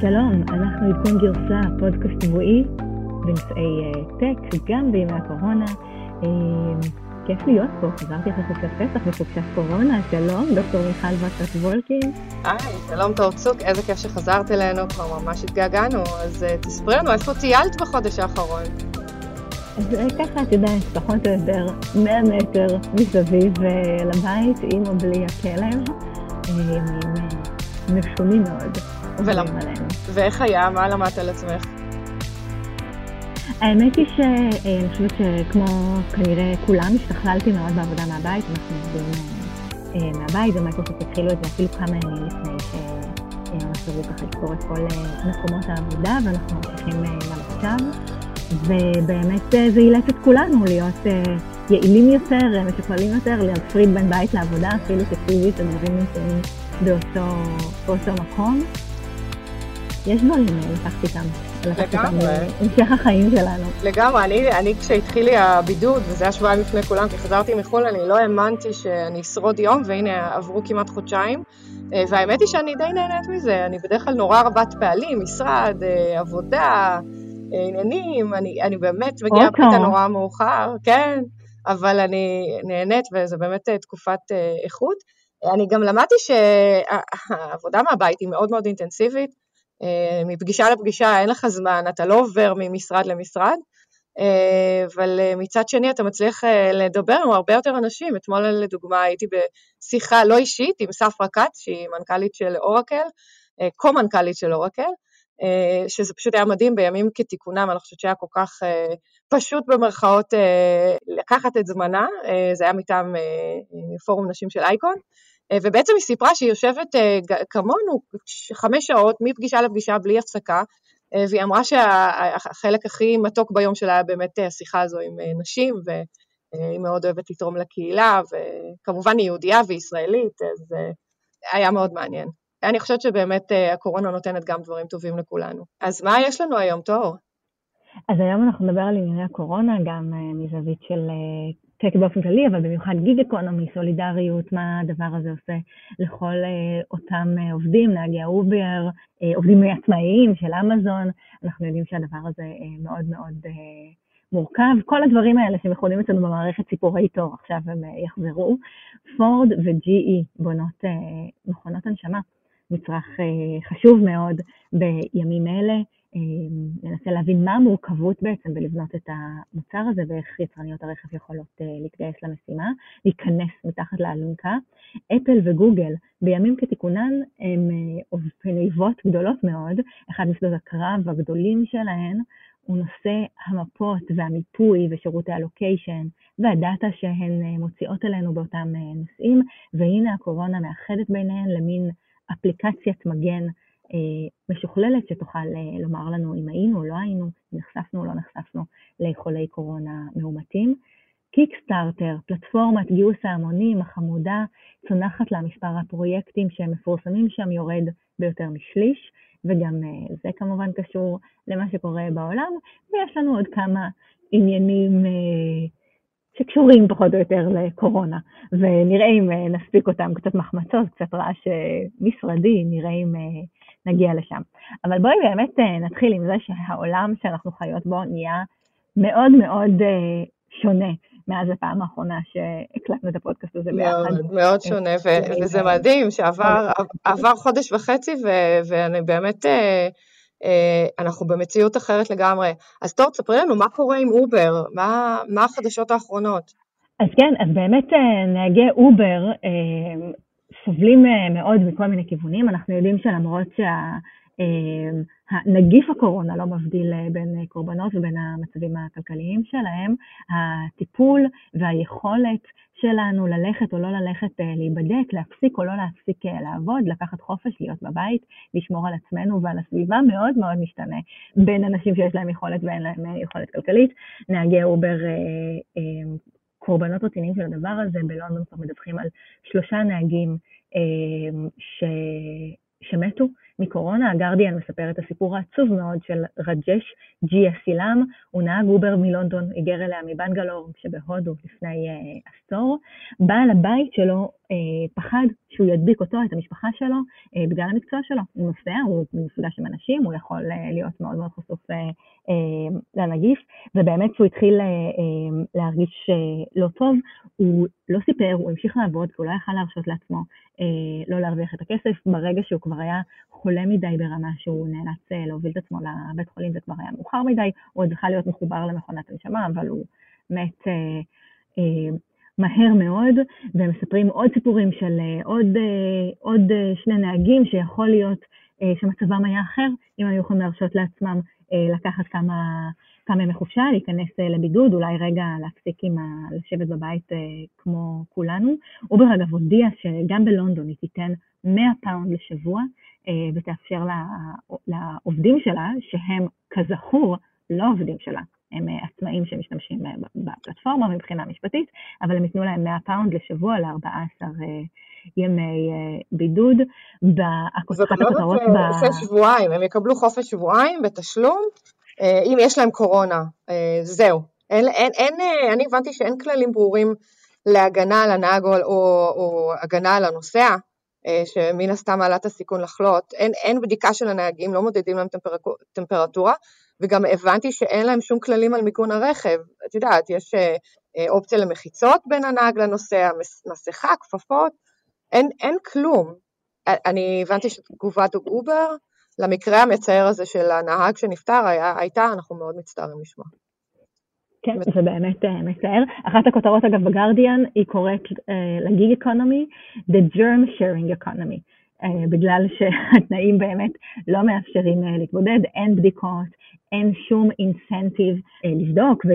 שלום, אנחנו עדכון גרסה, פודקאסט שבועי בנושאי אה, טק, גם בימי הקורונה. אה, כיף להיות פה, חזרתי אחרי חופשת פסח וחופשת קורונה, שלום, דוקטור מיכל וסרט וולקין. היי, שלום תור צוק, איזה כיף שחזרת אלינו, כבר ממש התגעגענו, אז uh, תספרי לנו איפה טיילת בחודש האחרון. אז ככה, את יודעת, פחות או יותר 100 מטר מסביב לבית, עם או בלי הכלב, משונים מאוד. ולמ... ואיך היה? מה למדת על עצמך? האמת היא שאני חושבת שכמו כנראה כולם, השתכללתי מאוד בעבודה מהבית, אנחנו עובדים אה, מהבית, ומייקרוסופט התחילו את זה אפילו כמה ימים לפני שהם עשו ככה לספור את כל אה, מקומות העבודה, ואנחנו ממשיכים גם אה, עכשיו, ובאמת זה אילץ את כולנו להיות יעילים יותר, משוכללים יותר, להפריד בין בית לעבודה, אפילו שפיזית הדברים נמצאים באותו מקום. יש דברים לקחת איתם. לגמרי. המשך החיים שלנו. לגמרי, אני, אני כשהתחיל לי הבידוד, וזה היה שבועיים לפני כולם, כי חזרתי מחו"ל, אני לא האמנתי שאני אשרוד יום, והנה עברו כמעט חודשיים. אה, והאמת היא שאני די נהנית מזה, אני בדרך כלל נורא רבת פעלים, משרד, אה, עבודה, אה, עניינים, אני, אני באמת מגיעה הביתה נורא מאוחר, כן, אבל אני נהנית, וזו באמת תקופת איכות. אני גם למדתי שהעבודה מהבית היא מאוד מאוד אינטנסיבית, אה, מפגישה לפגישה אין לך זמן, אתה לא עובר ממשרד למשרד, אה, אבל אה, מצד שני אתה מצליח לדבר עם הרבה יותר אנשים. אתמול לדוגמה הייתי בשיחה לא אישית עם ספרה כץ, שהיא מנכ"לית של אורקל, קו-מנכ"לית של אורקל, שזה פשוט היה מדהים בימים כתיקונם, אני חושבת שהיה כל כך פשוט במרכאות לקחת את זמנה, זה היה מטעם פורום נשים של אייקון. אה, ובעצם היא סיפרה שהיא יושבת אה, כמונו חמש שעות מפגישה לפגישה בלי הפסקה, אה, והיא אמרה שהחלק הכי מתוק ביום שלה היה באמת השיחה הזו עם נשים, והיא מאוד אוהבת לתרום לקהילה, וכמובן היא יהודייה וישראלית, אז היה מאוד מעניין. אני חושבת שבאמת הקורונה נותנת גם דברים טובים לכולנו. אז מה יש לנו היום, תור? אז היום אנחנו נדבר על ענייני הקורונה, גם מזווית של tech באופן כללי, אבל במיוחד gig economy, סולידריות, מה הדבר הזה עושה לכל אה, אותם אה, עובדים, נהגי האובר, אה, עובדים עצמאיים של אמזון, אנחנו יודעים שהדבר הזה מאוד מאוד מורכב. כל הדברים האלה שמכונים אצלנו במערכת סיפורי תור, עכשיו הם יחזרו. פורד ו-GE בונות מכונות הנשמה, מצרך חשוב מאוד בימים אלה. ננסה להבין מה המורכבות בעצם בלבנות את המוצר הזה ואיך יצרניות הרכב יכולות אה, להתגייס למשימה, להיכנס מתחת לאלונקה. אפל וגוגל בימים כתיקונן הן אה, גדולות מאוד, אחד משדות הקרב הגדולים שלהן הוא נושא המפות והמיפוי ושירותי הלוקיישן והדאטה שהן אה, מוציאות אלינו באותם נושאים, והנה הקורונה מאחדת ביניהן למין אפליקציית מגן משוכללת שתוכל אה, לומר לנו אם היינו או לא היינו, נחשפנו או לא נחשפנו לחולי קורונה מאומתים. קיקסטארטר, פלטפורמת גיוס ההמונים החמודה, צונחת לה מספר הפרויקטים שמפורסמים שם יורד ביותר משליש, וגם אה, זה כמובן קשור למה שקורה בעולם, ויש לנו עוד כמה עניינים שקשורים פחות או יותר לקורונה, ונראה אם נספיק אותם, קצת מחמצות, קצת רעש משרדי, נראה אם נגיע לשם. אבל בואי באמת אה, נתחיל עם זה שהעולם שאנחנו חיות בו נהיה מאוד מאוד אה, שונה מאז הפעם האחרונה שהקלטנו את הפודקאסט הזה ביחד. מאוד, מאוד שונה, ו- וזה מדהים שעבר חודש וחצי, ו- ואני באמת, אה, אנחנו במציאות אחרת לגמרי. אז טוב, תספרי לנו מה קורה עם אובר, מה, מה החדשות האחרונות? אז כן, אז באמת נהגי אובר סובלים אה, מאוד מכל מיני כיוונים. אנחנו יודעים שלמרות שהנגיף אה, הקורונה לא מבדיל אה, בין קורבנות ובין המצבים הכלכליים שלהם, הטיפול והיכולת שלנו ללכת או לא ללכת להיבדק, להפסיק או לא להפסיק לעבוד, לקחת חופש, להיות בבית, לשמור על עצמנו ועל הסביבה, מאוד מאוד משתנה בין אנשים שיש להם יכולת ואין להם יכולת כלכלית. נהגי אובר קורבנות רציניים של הדבר הזה, בלונדון כבר מדווחים על שלושה נהגים אה, ש... שמתו מקורונה. הגרדיאן מספר את הסיפור העצוב מאוד של רג'ש ג'יה סילם, הוא נהג אובר מלונדון, היגר אליה מבנגלור שבהודו לפני uh, עשור. בעל הבית שלו פחד שהוא ידביק אותו, את המשפחה שלו, בגלל המקצוע שלו. הוא נוסע, הוא נפגש עם אנשים, הוא יכול להיות מאוד מאוד חשוף לנגיף, ובאמת כשהוא התחיל להרגיש לא טוב, הוא לא סיפר, הוא המשיך לעבוד, הוא לא יכל להרשות לעצמו לא להרוויח את הכסף. ברגע שהוא כבר היה חולה מדי ברמה שהוא נאלץ להוביל את עצמו לבית חולים, זה כבר היה מאוחר מדי, הוא עוד זכה להיות מחובר למכונת הנשמה, אבל הוא מת אה, אה, מהר מאוד, והם מספרים עוד סיפורים של אה, עוד, אה, עוד אה, שני נהגים שיכול להיות שמצבם היה אחר, אם הם יכולים להרשות לעצמם לקחת כמה, כמה ימי חופשה, להיכנס לבידוד, אולי רגע להפסיק עם ה... לשבת בבית כמו כולנו. אובר אגב הודיע שגם בלונדון היא תיתן 100 פאונד לשבוע, ותאפשר לעובדים שלה, שהם כזכור לא עובדים שלה, הם אה, עצמאים שמשתמשים אה, בפלטפורמה מבחינה משפטית, אבל הם ייתנו להם 100 פאונד לשבוע ל-14 ימי בידוד. זאת אומרת חופש שבועיים, הם יקבלו חופש שבועיים בתשלום, אם יש להם קורונה, זהו. אין, אין, אין, אני הבנתי שאין כללים ברורים להגנה על הנהג או, או, או הגנה על הנוסע, אה, שמן הסתם מעלה את הסיכון לחלות, אין, אין בדיקה של הנהגים, לא מודדים להם טמפר, טמפרטורה, וגם הבנתי שאין להם שום כללים על מיגון הרכב, את יודעת, יש אה, אה, אופציה למחיצות בין הנהג לנוסע, מסכה, כפפות, אין, אין כלום. אני הבנתי שתגובת אובר למקרה המצער הזה של הנהג שנפטר היה, הייתה, אנחנו מאוד מצטערים לשמוע. כן, זה באמת אה, מצער. אחת הכותרות אגב בגרדיאן, היא קוראת ל gig economy, The Germ Sharing Economy, uh, בגלל שהתנאים באמת לא מאפשרים uh, להתמודד, אין בדיקות, אין שום incentive uh, לבדוק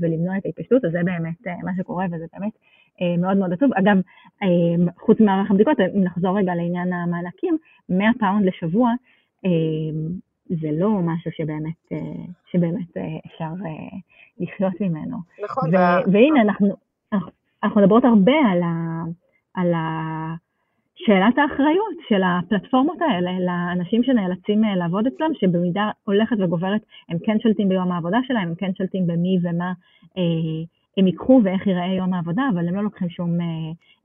ולמנוע את ההתפשטות, אז זה באמת uh, מה שקורה וזה באמת uh, מאוד מאוד עצוב. אגב, חוץ ממערך הבדיקות, אם נחזור רגע לעניין המענקים, 100 פאונד לשבוע, זה לא משהו שבאמת, שבאמת אפשר לחיות ממנו. נכון. והנה, אנחנו, אנחנו מדברות הרבה על, ה, על ה, שאלת האחריות של הפלטפורמות האלה לאנשים שנאלצים אה, לעבוד אצלם, שבמידה הולכת וגוברת הם כן שולטים ביום העבודה שלהם, הם כן שולטים במי ומה אה, הם ייקחו ואיך ייראה יום העבודה, אבל הם לא לוקחים שום, אה,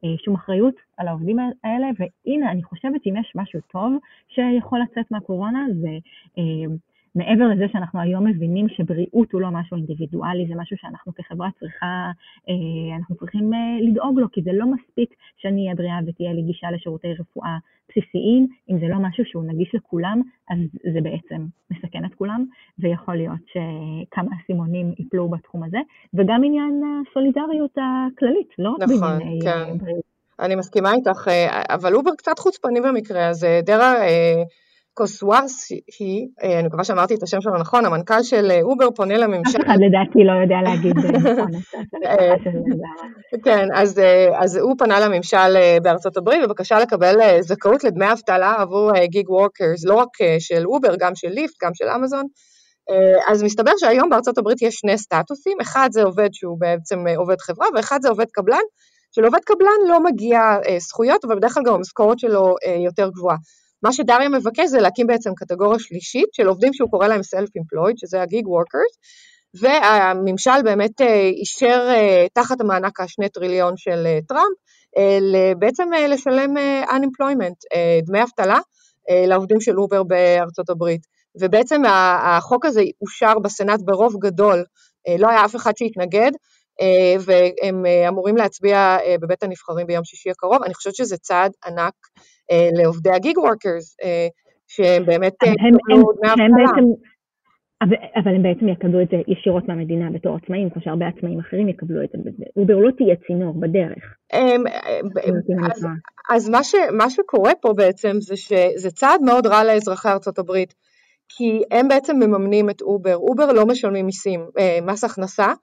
אה, שום אחריות על העובדים האלה, והנה, אני חושבת שאם יש משהו טוב שיכול לצאת מהקורונה, זה אה, מעבר לזה שאנחנו היום מבינים שבריאות הוא לא משהו אינדיבידואלי, זה משהו שאנחנו כחברה צריכה, אה, אנחנו צריכים אה, לדאוג לו, כי זה לא מספיק שאני אהיה בריאה ותהיה לי גישה לשירותי רפואה בסיסיים, אם זה לא משהו שהוא נגיש לכולם, אז זה בעצם מסכן את כולם, ויכול להיות שכמה אסימונים ייפלו בתחום הזה, וגם עניין הסולידריות הכללית, לא נכון, בענייני כן. בריאות. אני מסכימה איתך, אבל אובר קצת חוצפני במקרה הזה. דארה חוסרושאהי, אה, אני מקווה שאמרתי את השם שלו נכון, המנכ"ל של אה, אובר פונה לממשל. אף אחד לדעתי לא יודע להגיד אה, נכון. כן, אז, אז הוא פנה לממשל בארצות הברית בבקשה לקבל זכאות לדמי אבטלה עבור gig workers, לא רק של אובר, גם של ליפט, גם של אמזון. אז מסתבר שהיום בארצות הברית יש שני סטטוסים, אחד זה עובד שהוא בעצם עובד חברה, ואחד זה עובד קבלן, שלעובד קבלן לא מגיע זכויות, אבל בדרך כלל גם המשכורת שלו יותר גבוהה. מה שדארה מבקש זה להקים בעצם קטגוריה שלישית של עובדים שהוא קורא להם Self-Employed, שזה ה-Gig Workers, והממשל באמת אה, אישר אה, תחת המענק השני טריליון של אה, טראמפ, בעצם לשלם unemployment, דמי אבטלה, לעובדים של אובר בארצות הברית. ובעצם החוק הזה אושר בסנאט ברוב גדול, לא היה אף אחד שהתנגד, והם אמורים להצביע בבית הנבחרים ביום שישי הקרוב. אני חושבת שזה צעד ענק לעובדי ה gig workers, אה, שהם באמת יקבלו דמי אבטלה. אבל הם בעצם יקבלו את זה ישירות מהמדינה בתור עצמאים, כמו שהרבה עצמאים אחרים יקבלו את זה. אובר לא תהיה צינור בדרך. אז, אז מה, ש, מה שקורה פה בעצם זה שזה צעד מאוד רע לאזרחי ארצות הברית, כי הם בעצם מממנים את אובר. אובר לא משלמים מיסים, מס הכנסה,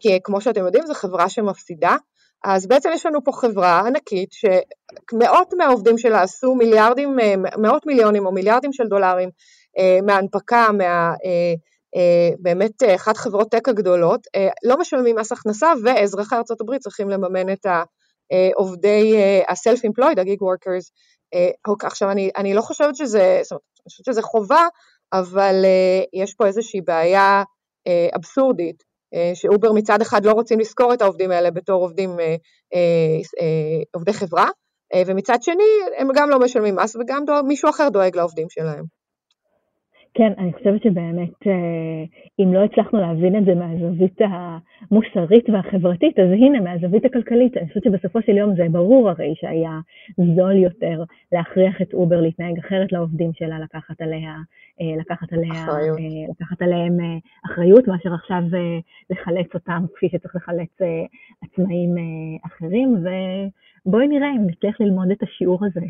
כי כמו שאתם יודעים זו חברה שמפסידה, אז בעצם יש לנו פה חברה ענקית שמאות מהעובדים שלה עשו מיליארדים, מאות מיליונים או מיליארדים של דולרים אה, מהנפקה, מה... אה, אה, באמת אחת חברות טק הגדולות, לא משלמים מס הכנסה ואזרחי ארה"ב צריכים לממן את העובדי ה-self-employed, ה-gig workers. עכשיו אני, אני לא חושבת שזה, זאת אומרת, אני חושבת שזה חובה, אבל יש פה איזושהי בעיה אבסורדית שאובר מצד אחד לא רוצים לזכור את העובדים האלה בתור עובדים, עובדי חברה, ומצד שני הם גם לא משלמים מס וגם מישהו אחר דואג לעובדים שלהם. כן, אני חושבת שבאמת אה, אם לא הצלחנו להבין את זה מהזווית המוסרית והחברתית, אז הנה, מהזווית הכלכלית, אני חושבת שבסופו של יום זה ברור הרי שהיה זול יותר להכריח את אובר להתנהג אחרת לעובדים שלה, לקחת עליה, אה, לקחת עליה, אחריות. אה, לקחת עליהם אחריות, מאשר עכשיו לחלץ אותם כפי שצריך לחלץ עצמאים אחרים, ובואי נראה אם נצליח ללמוד את השיעור הזה,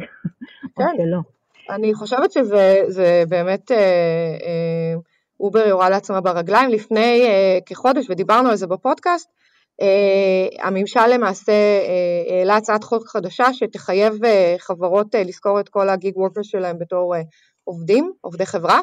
כן. או שלא. אני חושבת שזה באמת, אה, אה, Uber יורה לעצמה ברגליים. לפני אה, כחודש, ודיברנו על זה בפודקאסט, הממשל למעשה העלה הצעת חוק חדשה שתחייב חברות לזכור את כל ה gig workers שלהם בתור עובדים, עובדי חברה,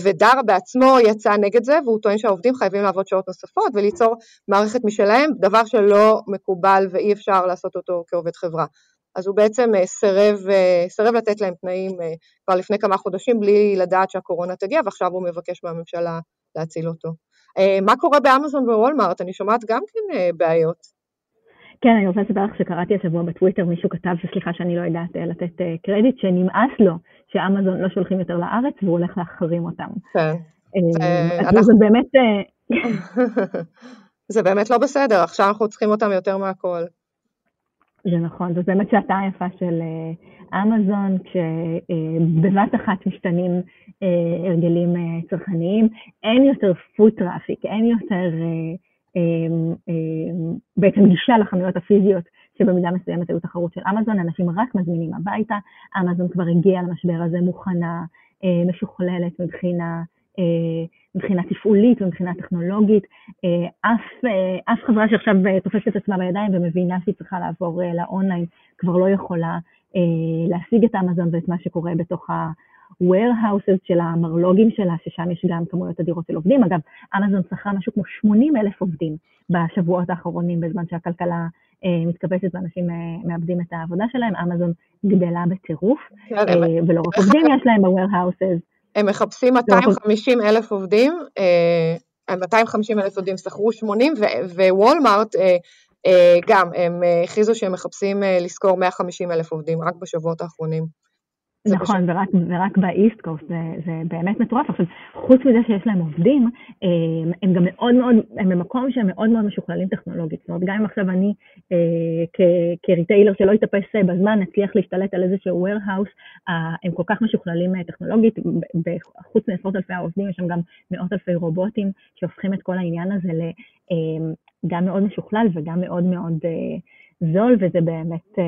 ודר בעצמו יצא נגד זה, והוא טוען שהעובדים חייבים לעבוד שעות נוספות וליצור מערכת משלהם, דבר שלא מקובל ואי אפשר לעשות אותו כעובד חברה. אז הוא בעצם אה, סירב, אה, סירב לתת להם תנאים אה, כבר לפני כמה חודשים בלי לדעת שהקורונה תגיע, ועכשיו הוא מבקש מהממשלה להציל אותו. מה קורה באמזון ווולמארט? אני שומעת גם כן בעיות. כן, אני רוצה לספר לך שקראתי השבוע בטוויטר, מישהו כתב, סליחה שאני לא יודעת לתת קרדיט, שנמאס לו שאמזון לא שולחים יותר לארץ והוא הולך להחרים אותם. כן. אז זה באמת... זה באמת לא בסדר, עכשיו אנחנו צריכים אותם יותר מהכל. זה נכון, זאת באמת שעתה יפה של אה, אמזון, כשבבת אחת משתנים אה, הרגלים אה, צרכניים, אין יותר foot traffic, אין יותר בעצם גישה לחנויות הפיזיות שבמידה מסוימת היו תחרות של אמזון, אנשים רק מזמינים הביתה, אמזון כבר הגיעה למשבר הזה מוכנה, משוכללת מבחינה מבחינה תפעולית ומבחינה טכנולוגית. אה, אף, אה, אף חברה שעכשיו תופסת את עצמה בידיים ומבינה שהיא צריכה לעבור לאונליין כבר לא יכולה להשיג את אמזון ואת מה שקורה בתוך ה-warehouses של המרלוגים שלה, ששם יש גם כמויות אדירות של עובדים. אגב, אמזון שכרה משהו כמו 80 אלף עובדים בשבועות האחרונים, בזמן שהכלכלה מתכווצת ואנשים מאבדים את העבודה שלהם. אמזון גדלה בטירוף, כן, ולא רק עובדים יש להם ב-warehouses. הם מחפשים 250 אלף עובדים, 250 אה, אלף עובדים שכרו 80, ווולמארט אה, אה, גם, הם הכריזו שהם מחפשים לשכור 150 אלף עובדים רק בשבועות האחרונים. נכון, ורק, ורק באיסט קוסט זה, זה באמת מטורף. עכשיו, חוץ מזה שיש להם עובדים, הם, הם גם מאוד מאוד, הם במקום שהם מאוד מאוד משוכללים טכנולוגית. זאת אומרת, גם אם עכשיו אני אה, כריטיילר שלא יתאפס בזמן, נצליח להשתלט על איזשהו warehouse, אה, הם כל כך משוכללים אה, טכנולוגית, חוץ מעשרות אלפי העובדים, יש שם גם מאות אלפי רובוטים שהופכים את כל העניין הזה גם מאוד משוכלל וגם מאוד מאוד זול, וזה באמת...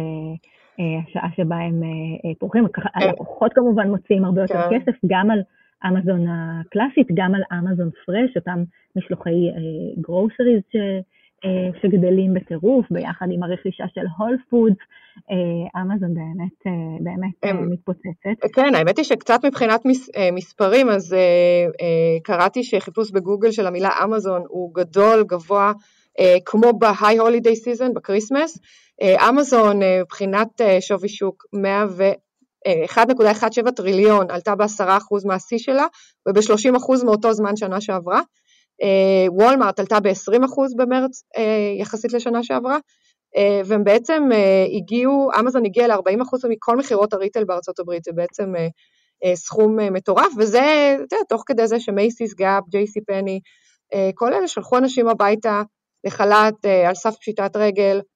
אה, השעה שבה הם אה, אה, פורחים. הלקוחות כמובן מוציאים הרבה יותר כן. כסף, גם על אמזון הקלאסית, גם על אמזון fresh, אותם משלוחי groceries שגדלים בטירוף, ביחד עם הרכישה של Whole Foods, אמזון באמת, באמת מתפוצצת. כן, האמת היא שקצת מבחינת מספרים, אז קראתי שחיפוש בגוגל של המילה אמזון הוא גדול, גבוה, כמו ב-high holiday season, בקריסמס, אמזון אה, מבחינת אה, שווי שוק 1.17 טריליון עלתה ב-10% מהשיא שלה וב-30% מאותו זמן שנה שעברה. וולמארט עלתה ב-20% במרץ יחסית לשנה שעברה, והם בעצם הגיעו, אמזון הגיעה ל-40% מכל מכירות הריטל בארצות הברית, זה בעצם סכום מטורף, וזה, אתה יודע, תוך כדי זה שמייסיס, גאפ, JC Penney, כל אלה שלחו אנשים הביתה לחל"ת על סף פשיטת רגל, אה,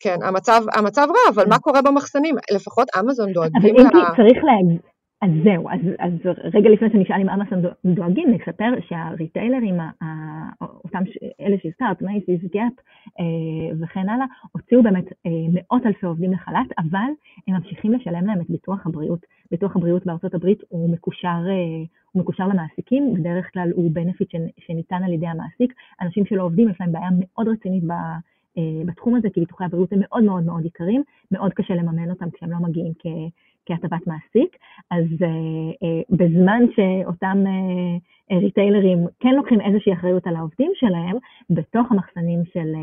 כן, המצב, המצב רע, אבל מה קורה במחסנים? לפחות אמזון דואגים ל... אבל אם צריך להגיד, אז זהו, אז, אז רגע לפני שנשאל אם אמזון דואגים, נספר שהריטיילרים, אותם אלה שהזכרת, מייסיס, גאפ וכן הלאה, הוציאו באמת אה, מאות אלפי עובדים לחל"ת, אבל הם ממשיכים לשלם להם את ביטוח הבריאות. ביטוח הבריאות בארצות הברית הוא מקושר, אה, הוא מקושר למעסיקים, בדרך כלל הוא בנפיט שניתן על ידי המעסיק. אנשים שלא עובדים, יש להם בעיה מאוד רצינית אה, בתחום הזה, כי ביטוחי הבריאות הם מאוד מאוד מאוד יקרים, מאוד קשה לממן אותם כשהם לא מגיעים. כהטבת מעסיק, אז uh, uh, בזמן שאותם uh, ריטיילרים כן לוקחים איזושהי אחריות על העובדים שלהם, בתוך המחסנים של,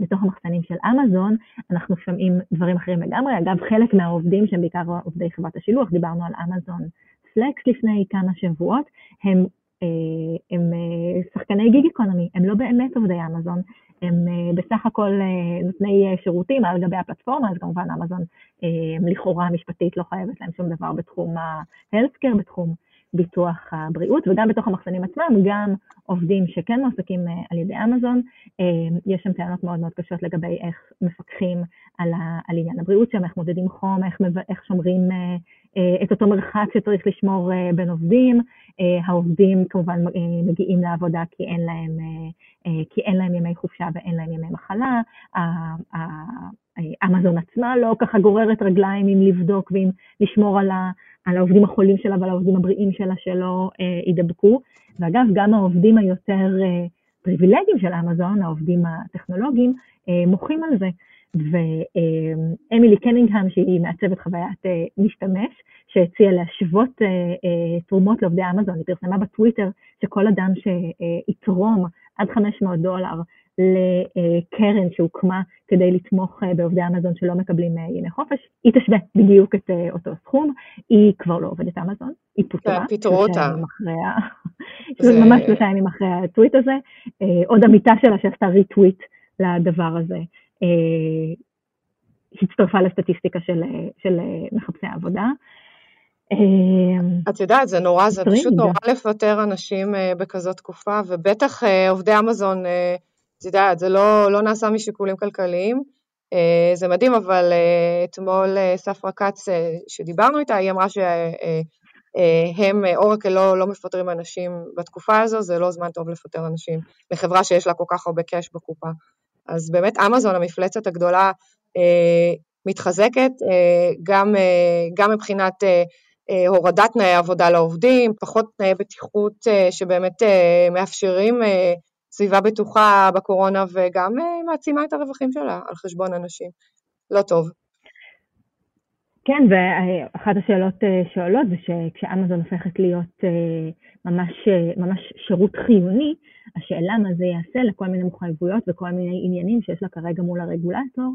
בתוך המחסנים של אמזון, אנחנו שומעים דברים אחרים לגמרי. אגב, חלק מהעובדים שהם בעיקר עובדי חברת השילוח, דיברנו על אמזון פלקס לפני כמה שבועות, הם הם שחקני שחקני גיג אקונומי, הם לא באמת עובדי אמזון, הם בסך הכל נותני שירותים על גבי הפלטפורמה, אז כמובן אמזון לכאורה משפטית לא חייבת להם שום דבר בתחום ה-healthcare, בתחום ביטוח הבריאות, וגם בתוך המחסנים עצמם, גם עובדים שכן מועסקים אה, על ידי אמזון, אה, יש שם טענות מאוד מאוד קשות לגבי איך מפקחים על, ה, על עניין הבריאות שם, איך מודדים חום, איך, איך שומרים אה, את אותו מרחק שצריך לשמור בין עובדים. העובדים כמובן מגיעים לעבודה כי אין להם, כי אין להם ימי חופשה ואין להם ימי מחלה. אמזון עצמה לא ככה גוררת רגליים אם לבדוק ואם לשמור על, ה, על העובדים החולים שלה ועל העובדים הבריאים שלה שלא אה, יידבקו. ואגב, גם העובדים היותר אה, פריבילגיים של אמזון, העובדים הטכנולוגיים, אה, מוחים על זה. ואמילי קנינגהם, שהיא מעצבת חוויית אה, משתמש, שהציעה להשוות אה, אה, תרומות לעובדי אמזון, היא פרסמה בטוויטר שכל אדם שיתרום עד 500 דולר לקרן שהוקמה כדי לתמוך בעובדי אמזון שלא מקבלים ימי חופש, היא תשווה בדיוק את אותו סכום, היא כבר לא עובדת אמזון, היא פוטרה. כן, פיטרו אותה. זה ממש שלושה ימים אחרי הטוויט הזה. עוד עמיתה שלה שעשתה ריטוויט לדבר הזה, הצטרפה לסטטיסטיקה של, של מחפשי העבודה. את יודעת, זה נורא, זה פשוט נורא לפטר אנשים בכזאת תקופה, ובטח עובדי אמזון את יודעת, זה לא, לא נעשה משיקולים כלכליים. אה, זה מדהים, אבל אה, אתמול אה, ספרה כץ, שדיברנו איתה, היא אמרה שהם, אורקל לא, לא מפטרים אנשים בתקופה הזו, זה לא זמן טוב לפטר אנשים לחברה שיש לה כל כך הרבה קאש בקופה. אז באמת אמזון, המפלצת הגדולה, מתחזקת, גם, גם מבחינת הורדת תנאי עבודה לעובדים, פחות תנאי בטיחות שבאמת מאפשרים סביבה בטוחה בקורונה וגם אה, מעצימה את הרווחים שלה על חשבון אנשים. לא טוב. כן, ואחת השאלות אה, שעולות זה שכשאמזון הופכת להיות אה, ממש, ממש שירות חיוני, השאלה מה זה יעשה לכל מיני מחויבויות וכל מיני עניינים שיש לה כרגע מול הרגולטור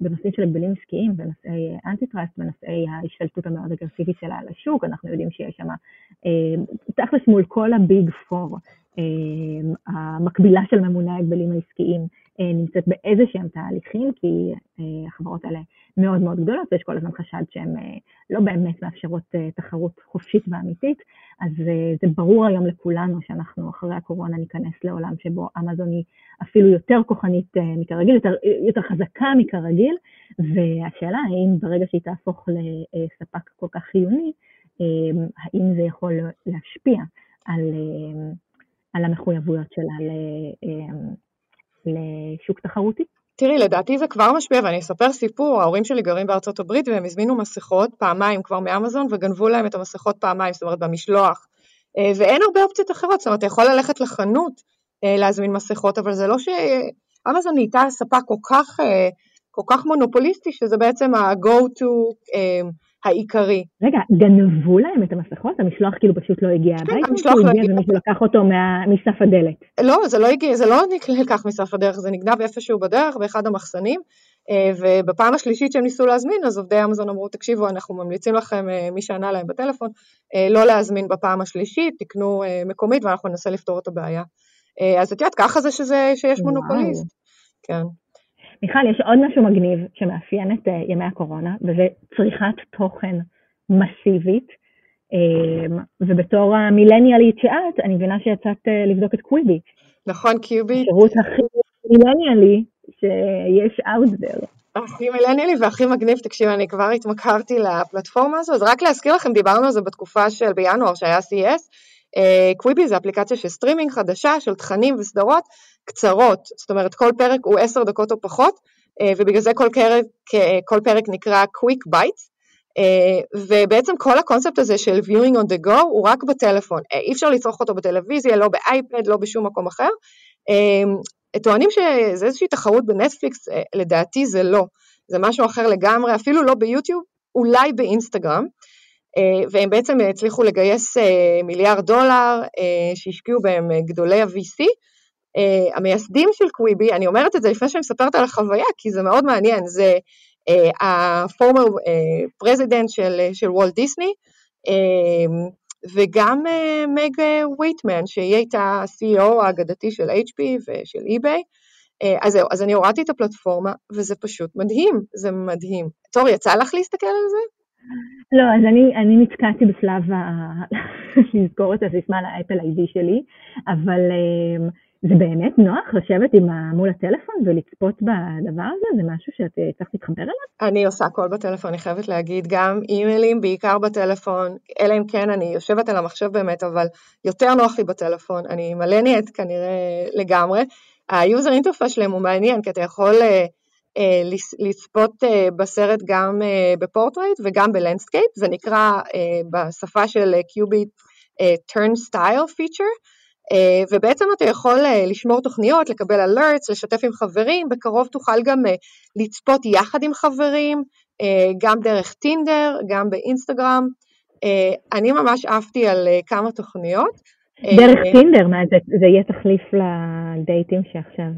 בנושאים של הגבלים עסקיים, בנושאי אנטי-טראסט, בנושאי ההשתלטות המאוד אגרסיבית שלה על השוק, אנחנו יודעים שיש שם, תכלס מול כל הביג פור, המקבילה של ממוני ההגבלים העסקיים אה, נמצאת באיזה שהם תהליכים, כי אה, החברות האלה מאוד מאוד גדולות ויש כל הזמן חשד שהן אה, לא באמת מאפשרות תחרות חופשית ואמיתית, אז זה ברור היום לכולנו שאנחנו אחרי הקורונה ניכנס לעולם שבו אמזון היא אפילו יותר כוחנית מכרגיל, יותר, יותר חזקה מכרגיל, והשאלה האם ברגע שהיא תהפוך לספק כל כך חיוני, האם זה יכול להשפיע על על המחויבויות שלה אמ, לשוק תחרותי. תראי, לדעתי זה כבר משפיע, ואני אספר סיפור, ההורים שלי גרים בארצות הברית והם הזמינו מסכות פעמיים כבר מאמזון וגנבו להם את המסכות פעמיים, זאת אומרת במשלוח, אה, ואין הרבה אופציות אחרות, זאת אומרת, אתה יכול ללכת לחנות אה, להזמין מסכות, אבל זה לא שאמזון נהייתה ספק כל כך, אה, כל כך מונופוליסטי, שזה בעצם ה-go to העיקרי. רגע, גנבו להם את המסכות? המשלוח כאילו פשוט לא הגיע הביתה? כן, המשלוח לא הגיע. ומישהו לקח אותו מסף הדלת. לא, זה לא הגיע, זה לא נלקח מסף הדרך, זה נגנב איפשהו בדרך, באחד המחסנים, אה, ובפעם השלישית שהם ניסו להזמין, אז עובדי אמזון אמרו, תקשיבו, אנחנו ממליצים לכם, אה, מי שענה להם בטלפון, אה, לא להזמין בפעם השלישית, תקנו מקומית ואנחנו ננסה לפתור את הבעיה. אז את יודעת, ככה זה שזה, שיש מונופוליסט. כן. מיכל, יש עוד משהו מגניב שמאפיין את uh, ימי הקורונה, וזה צריכת תוכן מסיבית. Um, ובתור המילניאלית שאת, אני מבינה שיצאת uh, לבדוק את Quibi. נכון, Quibi. השירות הכי מילניאלי שיש out there. הכי מילניאלי והכי מגניב, תקשיב, אני כבר התמכרתי לפלטפורמה הזו, אז רק להזכיר לכם, דיברנו על זה בתקופה של בינואר שהיה CES, Quibi uh, זה אפליקציה של סטרימינג חדשה של תכנים וסדרות קצרות, זאת אומרת כל פרק הוא עשר דקות או פחות, uh, ובגלל זה כל פרק, כל פרק נקרא Quick Bites, uh, ובעצם כל הקונספט הזה של viewing on the go הוא רק בטלפון, uh, אי אפשר לצרוך אותו בטלוויזיה, לא באייפד, לא בשום מקום אחר. טוענים שזה איזושהי תחרות בנטפליקס, לדעתי זה לא, זה משהו אחר לגמרי, אפילו לא ביוטיוב, אולי באינסטגרם. אה, והם בעצם הצליחו לגייס אה, מיליארד דולר אה, שהשקיעו בהם גדולי ה-VC. המייסדים של קוויבי, אני אומרת את זה לפני שאני מספרת על החוויה, כי זה מאוד מעניין, זה ה-former president של, של וולט דיסני, וגם מג וויטמן, שהיא הייתה ה-CEO האגדתי של HP ושל eBay. אז זהו, אז אני הורדתי את הפלטפורמה, וזה פשוט מדהים, זה מדהים. טוב, יצא לך להסתכל על זה? לא, אז אני, אני נתקעתי בשלב ה... לזכור את הסיסמה לאפל איי-די שלי, אבל זה באמת נוח לשבת עם ה... מול הטלפון ולצפות בדבר הזה? זה משהו שאת אה, צריך להתחבר אליו? אני עושה הכל בטלפון, אני חייבת להגיד, גם אימיילים, בעיקר בטלפון, אלא אם כן אני יושבת על המחשב באמת, אבל יותר נוח לי בטלפון, אני מלניאט כנראה לגמרי. ה user interface שלהם הוא מעניין, כי אתה יכול uh, uh, לצפות uh, בסרט גם uh, בפורטרייט וגם ב landscape, זה נקרא uh, בשפה של קיוביט feature, אה, ובעצם אתה יכול אה, לשמור תוכניות, לקבל alerts, לשתף עם חברים, בקרוב תוכל גם אה, לצפות יחד עם חברים, גם דרך טינדר, גם באינסטגרם. אני ממש עפתי על כמה תוכניות. דרך טינדר, מה זה, זה יהיה תחליף לדייטים שעכשיו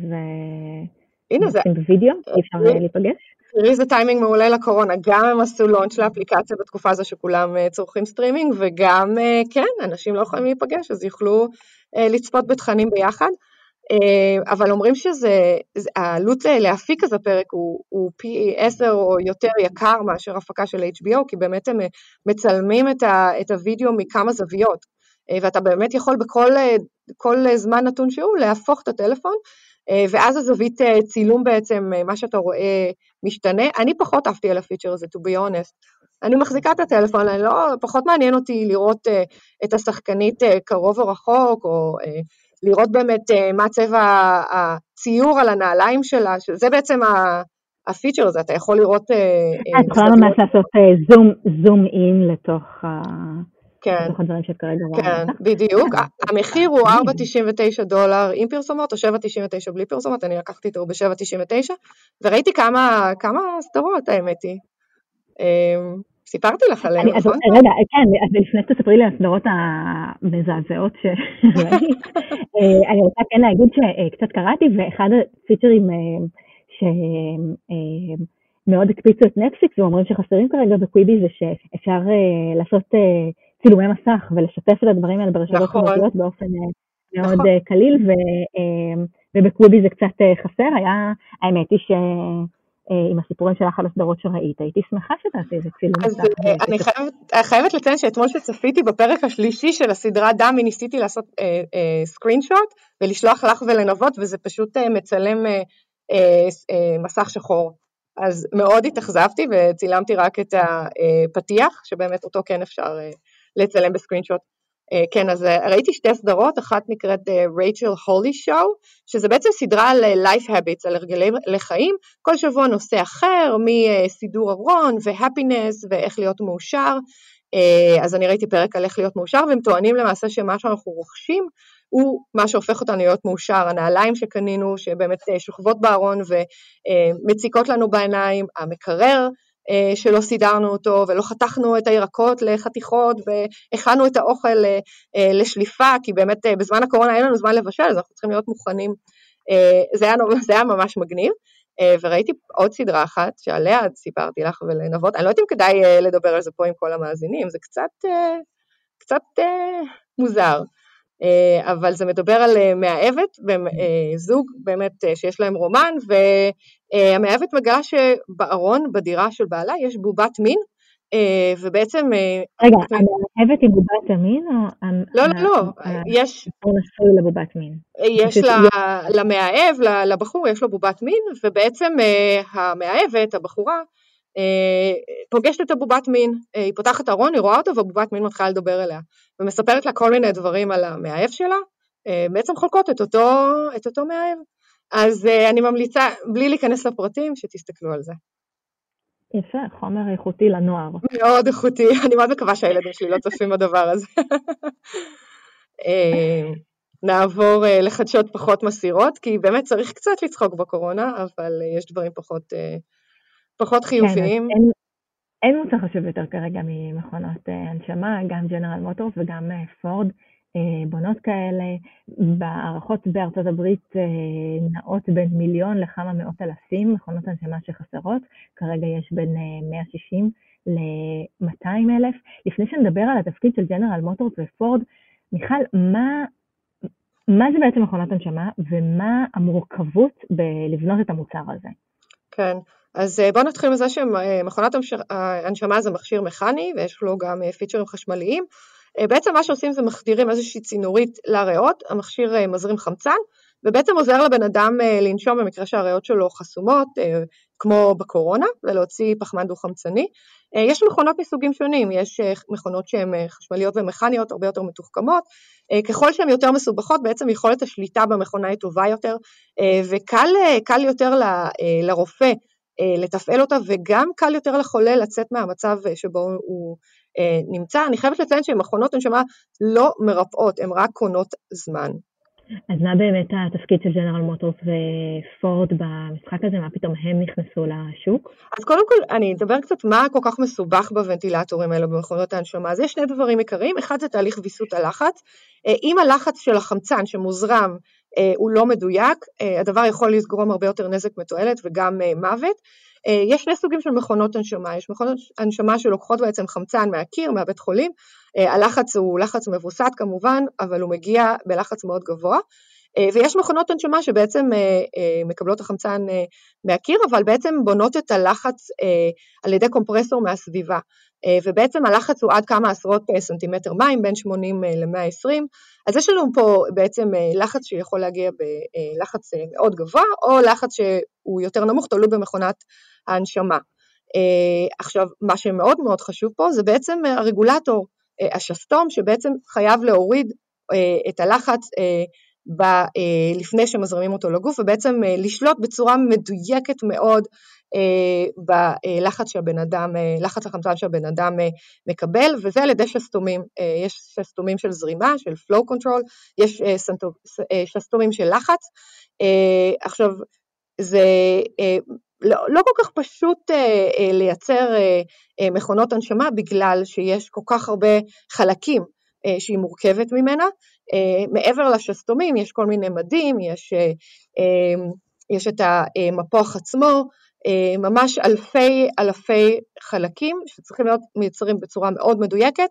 הנה זה, בווידאו, אי אפשר להיפגש? תראי איזה טיימינג מעולה לקורונה, גם הם עשו launch לאפליקציה בתקופה הזו שכולם צורכים סטרימינג, וגם, כן, אנשים לא יכולים להיפגש, אז יוכלו אה, לצפות בתכנים ביחד, אה, אבל אומרים שהעלות להפיק כזה פרק הוא, הוא פי עשר או יותר יקר מאשר הפקה של HBO, כי באמת הם מצלמים את, ה, את הוידאו מכמה זוויות, אה, ואתה באמת יכול בכל זמן נתון שהוא להפוך את הטלפון, ואז הזווית צילום בעצם, מה שאתה רואה משתנה. אני פחות עפתי על הפיצ'ר הזה, to be honest. אני מחזיקה את הטלפון, אני לא, פחות מעניין אותי לראות uh, את השחקנית uh, קרוב או רחוק, או uh, לראות באמת uh, מה צבע הציור על הנעליים שלה, שזה בעצם הפיצ'ר הזה, אתה יכול לראות... את יכולה ממש לעשות זום, זום אין לתוך... כן, הדברים שאת כרגע רואה. כן, בדיוק. המחיר הוא 4.99 דולר עם פרסומות, או 7.99 בלי פרסומות, אני לקחתי אותו ב-7.99, וראיתי כמה, כמה סדרות, האמת היא. סיפרתי לך עליהן, נכון? רגע, כן, אז לפני שתספרי לי על הסדרות המזעזעות שראית, אה, אני רוצה כן להגיד שקצת קראתי, ואחד הפיצ'רים אה, שמאוד הקפיצו את נטפליקס ואומרים שחסרים כרגע בקוויבי זה שאפשר אה, לעשות צילומי מסך ולשתף את הדברים האלה ברשתות נכון. חברתיות באופן מאוד נכון. קליל, ובקוויבי זה קצת חסר, היה, האמת היא ש... אה, עם הסיפורים שלך על הסדרות שראית, הייתי שמחה שתעשי איזה צילום. אז אה, אני חייבת, חייבת לציין שאתמול שצפיתי בפרק השלישי של הסדרה דמי, ניסיתי לעשות סקרין שוט ולשלוח לך ולנבות, וזה פשוט מצלם מסך שחור. אז מאוד התאכזבתי וצילמתי רק את הפתיח, שבאמת אותו כן אפשר לצלם בסקרין שוט. אה, כן, אז אה, ראיתי שתי סדרות, אחת נקראת רייצ'ל הולי שואו, שזה בעצם סדרה על אה, life habits, על הרגלי לחיים, כל שבוע נושא אחר, מסידור ארון והפינס ואיך להיות מאושר, אז אני ראיתי פרק על איך להיות מאושר, והם טוענים למעשה שמה שאנחנו רוכשים הוא מה שהופך אותנו להיות מאושר, הנעליים שקנינו, שבאמת שוכבות בארון ומציקות לנו בעיניים, המקרר אה, שלא סידרנו אותו ולא חתכנו את הירקות לחתיכות והכנו את האוכל אה, אה, לשליפה, כי באמת בזמן הקורונה אין לנו זמן לבשל, אז אנחנו צריכים להיות מוכנים. זה היה, זה היה ממש מגניב. וראיתי עוד סדרה אחת שעליה סיפרתי לך ולנבות, אני לא יודעת אם כדאי לדבר על זה פה עם כל המאזינים, זה קצת, קצת מוזר. אה, אבל זה מדבר על אה, מאהבת אה, באמת שיש להם רומן, והמאהבת מגלה שבארון, בדירה של בעלה, יש בובת מין, ובעצם... רגע, המאהבת היא בובת המין? או... לא, לא, לא, יש... הוא נשוי לבובת מין. יש למאהב, לבחור, יש לו בובת מין, ובעצם המאהבת, הבחורה, פוגשת את הבובת מין, היא פותחת ארון, היא רואה אותו, והבובת מין מתחילה לדבר אליה. ומספרת לה כל מיני דברים על המאהב שלה, אה, בעצם חולקות את אותו, את אותו מאהב. אז אה, אני ממליצה, בלי להיכנס לפרטים, שתסתכלו על זה. יפה, חומר איכותי לנוער. מאוד איכותי, אני מאוד מקווה שהילדים שלי לא צופים בדבר הזה. אה, נעבור לחדשות פחות מסירות, כי באמת צריך קצת לצחוק בקורונה, אבל יש דברים פחות, פחות כן, חיוביים. כן, אין מוצר חשוב יותר כרגע ממכונות אה, הנשמה, גם ג'נרל מוטורס וגם אה, פורד אה, בונות כאלה. בהערכות בארצות הברית נעות בין מיליון לכמה מאות אלפים מכונות הנשמה שחסרות, כרגע יש בין 160 ל-200,000. לפני שנדבר על התפקיד של ג'נרל מוטורס ופורד, מיכל, מה, מה זה בעצם מכונת הנשמה ומה המורכבות בלבנות את המוצר הזה? כן, אז אה, בואו נתחיל מזה שמכונת הנשמה זה מכשיר מכני ויש לו גם אה, פיצ'רים חשמליים. אה, בעצם מה שעושים זה מחדירים איזושהי צינורית לריאות, המכשיר מזרים חמצן ובעצם עוזר לבן אדם לנשום במקרה שהריאות שלו חסומות, כמו בקורונה, ולהוציא פחמן דו-חמצני. יש מכונות מסוגים שונים, יש מכונות שהן חשמליות ומכניות, הרבה יותר מתוחכמות. ככל שהן יותר מסובכות, בעצם יכולת השליטה במכונה היא טובה יותר, וקל יותר לרופא לתפעל אותה, וגם קל יותר לחולה לצאת מהמצב שבו הוא נמצא. אני חייבת לציין שמכונות הנשמה לא מרפאות, הן רק קונות זמן. אז מה באמת התפקיד של ג'נרל מוטורס ופורד במשחק הזה? מה פתאום הם נכנסו לשוק? אז קודם כל, אני אדבר קצת מה כל כך מסובך בוונטילטורים האלה במכונות ההנשמה. אז יש שני דברים עיקריים, אחד זה תהליך ויסות הלחץ. אה, אם הלחץ של החמצן שמוזרם אה, הוא לא מדויק, אה, הדבר יכול לגרום הרבה יותר נזק מתועלת וגם מוות. יש שני סוגים של מכונות הנשמה, יש מכונות הנשמה שלוקחות בעצם חמצן מהקיר, מהבית חולים, אה, הלחץ הוא לחץ מבוסת כמובן, אבל הוא מגיע בלחץ מאוד גבוה. אה, ויש מכונות הנשמה שבעצם אה, מקבלות החמצן מהקיר, אבל בעצם בונות את הלחץ על ידי קומפרסור מהסביבה. ובעצם הלחץ הוא עד כמה עשרות סנטימטר מים, בין 80 ל-120, אז יש לנו פה בעצם לחץ שיכול להגיע בלחץ מאוד גבוה, או לחץ שהוא יותר נמוך, תלוי במכונת ההנשמה. עכשיו, מה שמאוד מאוד חשוב פה זה בעצם הרגולטור אה, השסתום שבעצם חייב להוריד אה, את הלחץ אה, ב, לפני שמזרימים אותו לגוף ובעצם לשלוט בצורה מדויקת מאוד בלחץ שהבן אדם, לחץ החמצן שהבן אדם מקבל וזה על ידי שסתומים, יש שסתומים של זרימה, של flow control, יש שסתומים של לחץ. עכשיו זה לא, לא כל כך פשוט אה, אה, לייצר אה, אה, מכונות הנשמה בגלל שיש כל כך הרבה חלקים אה, שהיא מורכבת ממנה. אה, מעבר לשסתומים יש כל מיני מדים, יש, אה, אה, יש את המפוח עצמו, אה, ממש אלפי אלפי חלקים שצריכים להיות מיוצרים בצורה מאוד מדויקת. אה,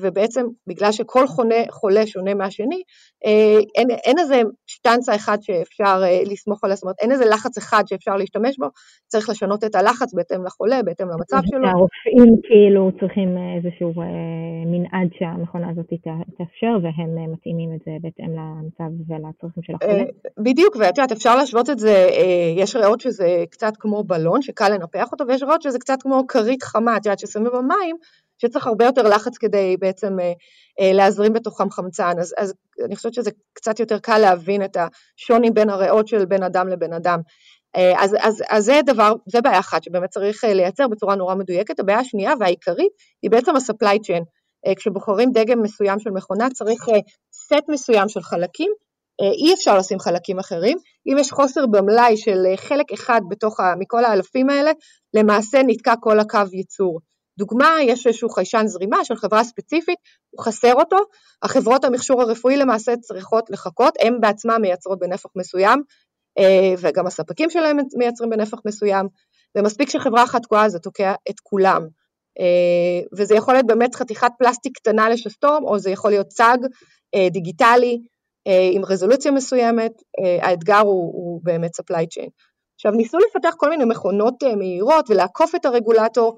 ובעצם בגלל שכל חונה, חולה שונה מהשני, אה, אין, אין איזה שטנצה אחד שאפשר אה, לסמוך עליה, זאת אומרת אין איזה לחץ אחד שאפשר להשתמש בו, צריך לשנות את הלחץ בהתאם לחולה, בהתאם למצב שלו. הרופאים כאילו צריכים איזשהו מנעד שהמכונה הזאת תאפשר והם מתאימים את זה בהתאם למצב ולצרכים של החולה. בדיוק, ואת יודעת אפשר להשוות את זה, יש ריאות שזה קצת כמו בלון שקל לנפח אותו ויש ריאות שזה קצת כמו כרית חמה, את יודעת ששמים במים שצריך הרבה יותר לחץ כדי בעצם אה, אה, להזרים בתוכם חמצן, אז, אז אני חושבת שזה קצת יותר קל להבין את השוני בין הריאות של בן אדם לבן אדם. אה, אז, אז, אז זה דבר, זה בעיה אחת שבאמת צריך לייצר בצורה נורא מדויקת. הבעיה השנייה והעיקרית היא בעצם ה-supply chain. כשבוחרים דגם מסוים של מכונה צריך סט מסוים של חלקים, אי אפשר לשים חלקים אחרים. אם יש חוסר במלאי של חלק אחד בתוך, מכל האלפים האלה, למעשה נתקע כל הקו ייצור. דוגמה, יש איזשהו חיישן זרימה של חברה ספציפית, הוא חסר אותו, החברות המכשור הרפואי למעשה צריכות לחכות, הן בעצמן מייצרות בנפח מסוים, אה, וגם הספקים שלהם מייצרים בנפח מסוים, ומספיק שחברה אחת תקועה זה תוקע את כולם. אה, וזה יכול להיות באמת חתיכת פלסטיק קטנה לשסתום, או זה יכול להיות צג אה, דיגיטלי עם רזולוציה מסוימת, האתגר הוא, הוא באמת supply chain. עכשיו ניסו לפתח כל מיני מכונות מהירות ולעקוף את הרגולטור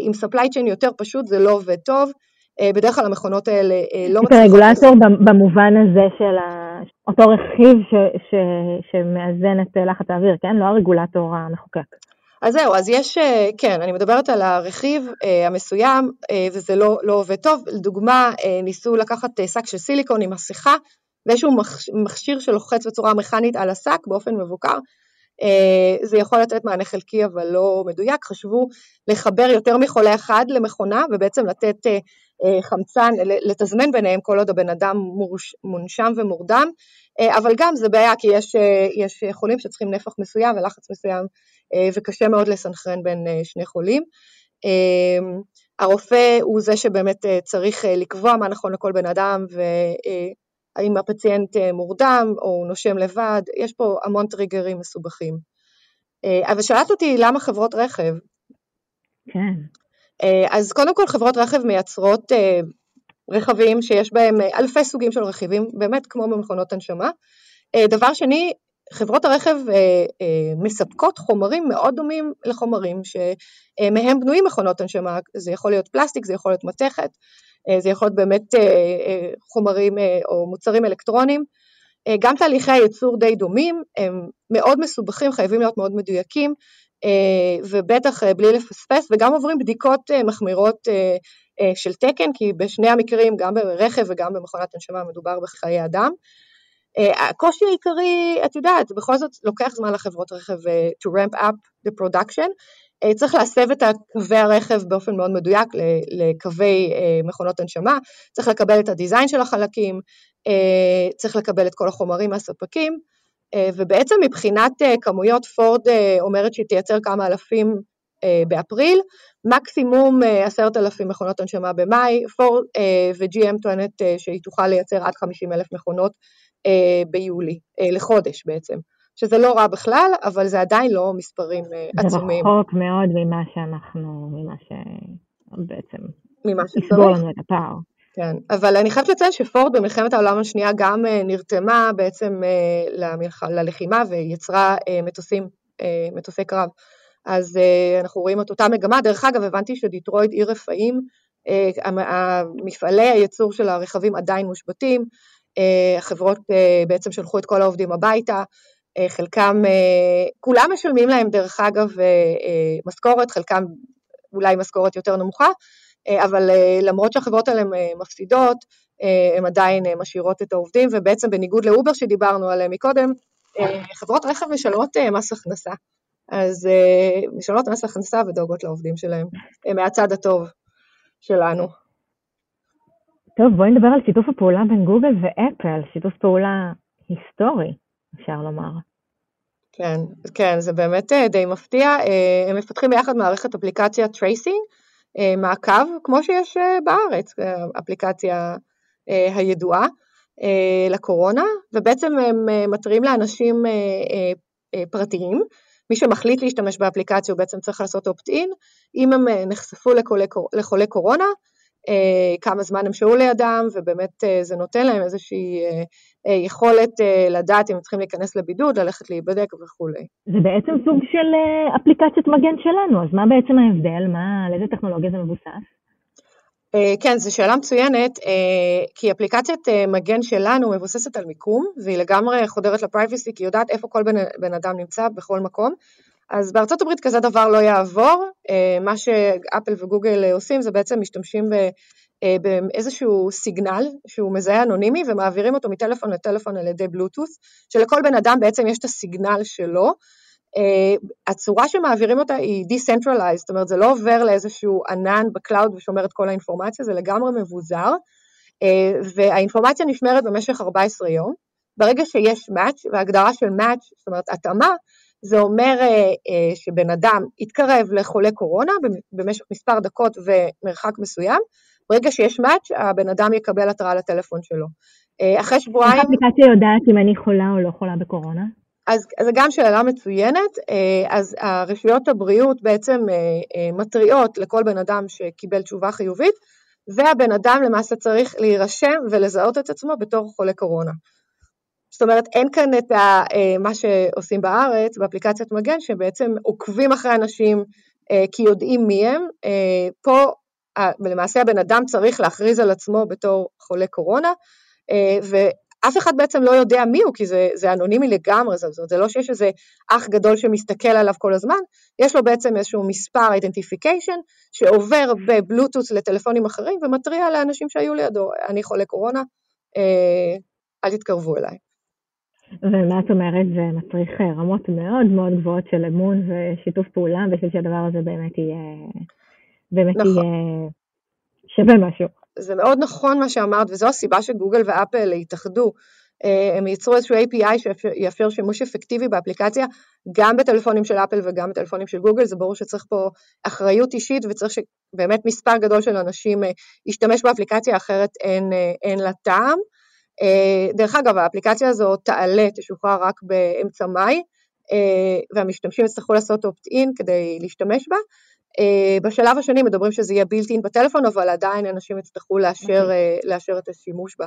עם supply chain יותר פשוט זה לא עובד טוב, אה, בדרך כלל המכונות האלה אה, לא מצליחות... הרגולטור במובן הזה של אותו רכיב ש, ש, שמאזן את לחץ האוויר, כן? לא הרגולטור המחוקק. אז זהו, אז יש, כן, אני מדברת על הרכיב המסוים וזה לא, לא עובד טוב. לדוגמה, ניסו לקחת שק של סיליקון עם מסכה ואיזשהו מכשיר שלוחץ בצורה מכנית על השק באופן מבוקר, אה, זה יכול לתת מענה חלקי אבל לא מדויק, חשבו לחבר יותר מחולה אחד למכונה ובעצם לתת אה, אה, חמצן, לתזמן ביניהם כל עוד הבן אדם מונשם ומורדם, אבל גם זה בעיה כי יש, יש חולים שצריכים נפח מסוים ולחץ מסוים וקשה מאוד לסנכרן בין שני חולים. הרופא הוא זה שבאמת צריך לקבוע מה נכון לכל בן אדם האם הפציינט אה, מורדם או הוא נושם לבד, יש פה המון טריגרים מסובכים. אה, אבל שאלת אותי למה חברות רכב? כן. אז קודם כל חברות רכב מייצרות רכבים שיש בהם אלפי סוגים של רכיבים, באמת כמו במכונות הנשמה. דבר שני, חברות הרכב מספקות חומרים מאוד דומים לחומרים שמהם בנויים מכונות הנשמה, זה יכול להיות פלסטיק, זה יכול להיות מתכת, זה יכול להיות באמת חומרים או מוצרים אלקטרוניים. גם תהליכי הייצור די דומים, הם מאוד מסובכים, חייבים להיות מאוד מדויקים, ובטח בלי לפספס, וגם עוברים בדיקות מחמירות של תקן, כי בשני המקרים, גם ברכב וגם במכונת הנשמה, מדובר בחיי אדם. הקושי העיקרי, את יודעת, בכל זאת לוקח זמן לחברות רכב to ramp up the production, צריך להסב את קווי הרכב באופן מאוד מדויק לקווי מכונות הנשמה, צריך לקבל את הדיזיין של החלקים, צריך לקבל את כל החומרים מהספקים, ובעצם מבחינת כמויות פורד אומרת שהיא תייצר כמה אלפים באפריל, מקסימום עשרת אלפים מכונות הנשמה במאי, פורד ו-GM טוענת שהיא תוכל לייצר עד 50 אלף מכונות ביולי, לחודש בעצם. שזה לא רע בכלל, אבל זה עדיין לא מספרים עצומים. זה רחוק מאוד ממה שאנחנו, ממה שבעצם, ממה שצריך. לנו את הפער. כן, אבל אני חייבת לציין שפורד במלחמת העולם השנייה גם נרתמה בעצם למלח... ללחימה ויצרה מטוסים, מטוסי קרב. אז אנחנו רואים את אותה מגמה. דרך אגב, הבנתי שדיטרויד עיר רפאים, מפעלי הייצור של הרכבים עדיין מושבתים, החברות בעצם שלחו את כל העובדים הביתה, חלקם, כולם משלמים להם דרך אגב משכורת, חלקם אולי משכורת יותר נמוכה, אבל למרות שהחברות האלה מפסידות, הן עדיין משאירות את העובדים, ובעצם בניגוד לאובר שדיברנו עליהם מקודם, חברות רכב משלמות מס הכנסה. אז משלמות מס הכנסה ודואגות לעובדים שלהם, מהצד הטוב שלנו. טוב, בואי נדבר על שיתוף הפעולה בין גוגל ואפל, שיתוף פעולה היסטורי, אפשר לומר. כן, כן, זה באמת די מפתיע. הם מפתחים ביחד מערכת אפליקציה tracing, מעקב, כמו שיש בארץ, אפליקציה הידועה לקורונה, ובעצם הם מתריעים לאנשים פרטיים. מי שמחליט להשתמש באפליקציה הוא בעצם צריך לעשות opt-in, אם הם נחשפו לחולי קורונה, כמה זמן הם שהו לידם, ובאמת זה נותן להם איזושהי יכולת לדעת אם הם צריכים להיכנס לבידוד, ללכת להיבדק וכולי. זה בעצם סוג של אפליקציית מגן שלנו, אז מה בעצם ההבדל? מה, על איזה טכנולוגיה זה מבוסס? כן, זו שאלה מצוינת, כי אפליקציית מגן שלנו מבוססת על מיקום, והיא לגמרי חודרת לפרייבסי, כי היא יודעת איפה כל בן, בן אדם נמצא בכל מקום. אז בארצות הברית כזה דבר לא יעבור, מה שאפל וגוגל עושים זה בעצם משתמשים באיזשהו סיגנל שהוא מזהה אנונימי ומעבירים אותו מטלפון לטלפון על ידי בלוטוס, שלכל בן אדם בעצם יש את הסיגנל שלו. הצורה שמעבירים אותה היא decentralized, זאת אומרת זה לא עובר לאיזשהו ענן ב cloud ושומר את כל האינפורמציה, זה לגמרי מבוזר, והאינפורמציה נשמרת במשך 14 יום. ברגע שיש match, והגדרה של match, זאת אומרת התאמה, זה אומר שבן אדם יתקרב לחולה קורונה במשך מספר דקות ומרחק מסוים, ברגע שיש מאץ' הבן אדם יקבל התראה לטלפון שלו. אחרי שבועיים... איך האפליקציה יודעת אם אני חולה או לא חולה בקורונה? אז זו גם שאלה מצוינת, אז הרשויות הבריאות בעצם מתריעות לכל בן אדם שקיבל תשובה חיובית, והבן אדם למעשה צריך להירשם ולזהות את עצמו בתור חולה קורונה. זאת אומרת, אין כאן את מה שעושים בארץ, באפליקציית מגן, שבעצם עוקבים אחרי אנשים כי יודעים מי הם. פה למעשה הבן אדם צריך להכריז על עצמו בתור חולה קורונה, ואף אחד בעצם לא יודע מי הוא, כי זה, זה אנונימי לגמרי, זאת אומרת, זה לא שיש איזה אח גדול שמסתכל עליו כל הזמן, יש לו בעצם איזשהו מספר identification שעובר בבלוטוס לטלפונים אחרים ומתריע לאנשים שהיו לידו, אני חולה קורונה, אל תתקרבו אליי. ומה את אומרת, זה מצריך רמות מאוד מאוד גבוהות של אמון ושיתוף פעולה, בשביל שהדבר הזה באמת יהיה, באמת נכון. יהיה שווה משהו. זה מאוד נכון מה שאמרת, וזו הסיבה שגוגל ואפל התאחדו. הם ייצרו איזשהו API שיאפשר שימוש אפקטיבי באפליקציה, גם בטלפונים של אפל וגם בטלפונים של גוגל, זה ברור שצריך פה אחריות אישית וצריך שבאמת מספר גדול של אנשים ישתמש באפליקציה, אחרת אין, אין לה טעם. דרך אגב, האפליקציה הזו תעלה, תשוחרר רק באמצע מאי, והמשתמשים יצטרכו לעשות opt-in כדי להשתמש בה. בשלב השני מדברים שזה יהיה בילטין בטלפון, אבל עדיין אנשים יצטרכו לאשר, אוקיי. לאשר את השימוש בה.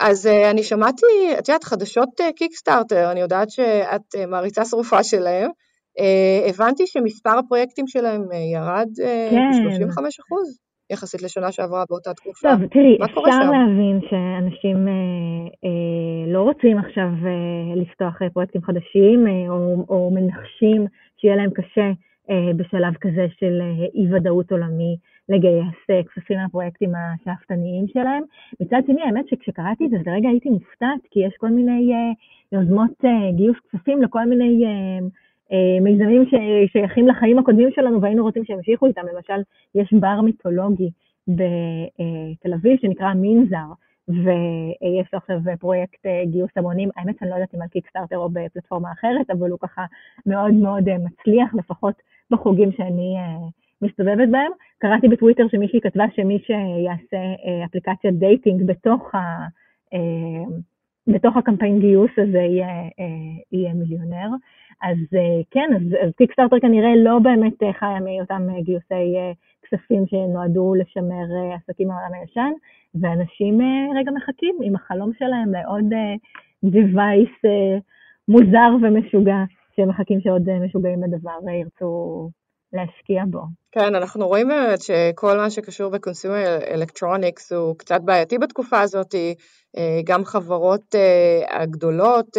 אז אני שמעתי, את יודעת, חדשות קיקסטארטר, אני יודעת שאת מעריצה שרופה שלהם. הבנתי שמספר הפרויקטים שלהם ירד כן. ב-35 אחוז. יחסית לשנה שעברה באותה תקופה. טוב, תראי, אפשר שם? להבין שאנשים אה, אה, לא רוצים עכשיו אה, לפתוח אה, פרויקטים חדשים, אה, או, או מנחשים שיהיה להם קשה אה, בשלב כזה של אה, אי-ודאות עולמי לגייס אה, כספים מהפרויקטים השאפתניים שלהם. מצד שני, האמת שכשקראתי את זה, לרגע הייתי מופתעת, כי יש כל מיני אה, יוזמות אה, גיוס כספים לכל מיני... אה, מיזמים ששייכים לחיים הקודמים שלנו והיינו רוצים שימשיכו איתם, למשל יש בר מיתולוגי בתל אביב שנקרא מינזר, ויש לו עכשיו פרויקט אה, גיוס המונים, האמת שאני לא יודעת אם על קיקסטארטר או בפלטפורמה אחרת, אבל הוא ככה מאוד מאוד אה, מצליח, לפחות בחוגים שאני מסתובבת בהם. קראתי בטוויטר שמישהי כתבה שמי שיעשה אפליקציית dating בתוך, ה, בתוך הקמפיין גיוס הזה יהיה, יהיה מיליונר. אז אה, כן, אז, אז קיקסטארטר כנראה לא באמת אה, חיה מאותם אה, גיוסי כספים שנועדו לשמר עסקים מהעולם הישן, ואנשים רגע מחכים עם החלום שלהם לעוד device מוזר ומשוגע, שהם מחכים שעוד משוגעים לדבר וירצו להשקיע בו. כן, אנחנו רואים באמת שכל מה שקשור ב-consumer electronics הוא קצת בעייתי בתקופה הזאת, גם חברות הגדולות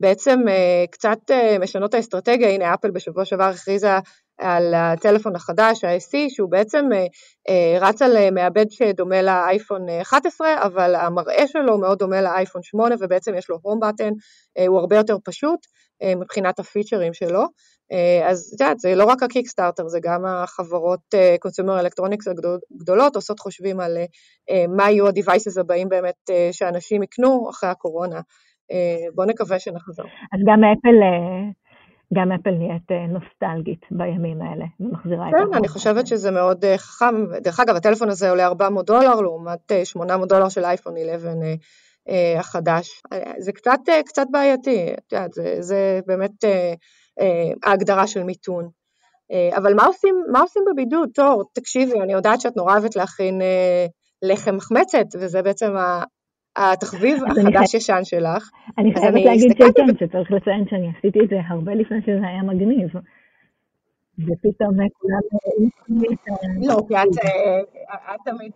בעצם קצת משנות האסטרטגיה, הנה אפל בשבוע שעבר הכריזה על הטלפון החדש, ה-SE, שהוא בעצם רץ על מעבד שדומה לאייפון 11, אבל המראה שלו מאוד דומה לאייפון 8, ובעצם יש לו הום בטן, הוא הרבה יותר פשוט מבחינת הפיצ'רים שלו. אה, אז את יודעת, זה לא רק ה Kickstarter, זה גם החברות consumer electronics הגדולות עושות חושבים על אה, מה יהיו ה-Devices הבאים באמת אה, שאנשים יקנו אחרי הקורונה. בואו נקווה שנחזור. אז גם אפל, גם אפל נהיית נוסטלגית בימים האלה, ומחזירה את כן, אני חושבת שזה מאוד חכם. דרך אגב, הטלפון הזה עולה 400 דולר לעומת 800 דולר של אייפון 11 החדש. זה קצת, קצת בעייתי, את יודעת, זה, זה באמת אה, ההגדרה של מיתון. אה, אבל מה עושים, מה עושים בבידוד? תור, תקשיבי, אני יודעת שאת נורא אוהבת להכין אה, לחם מחמצת, וזה בעצם התחביב החדש-ישן שלך. אני חייבת להגיד שכן, שצריך לציין שאני עשיתי את זה הרבה לפני שזה היה מגניב. ופתאום כולם... לא, כי את תמיד...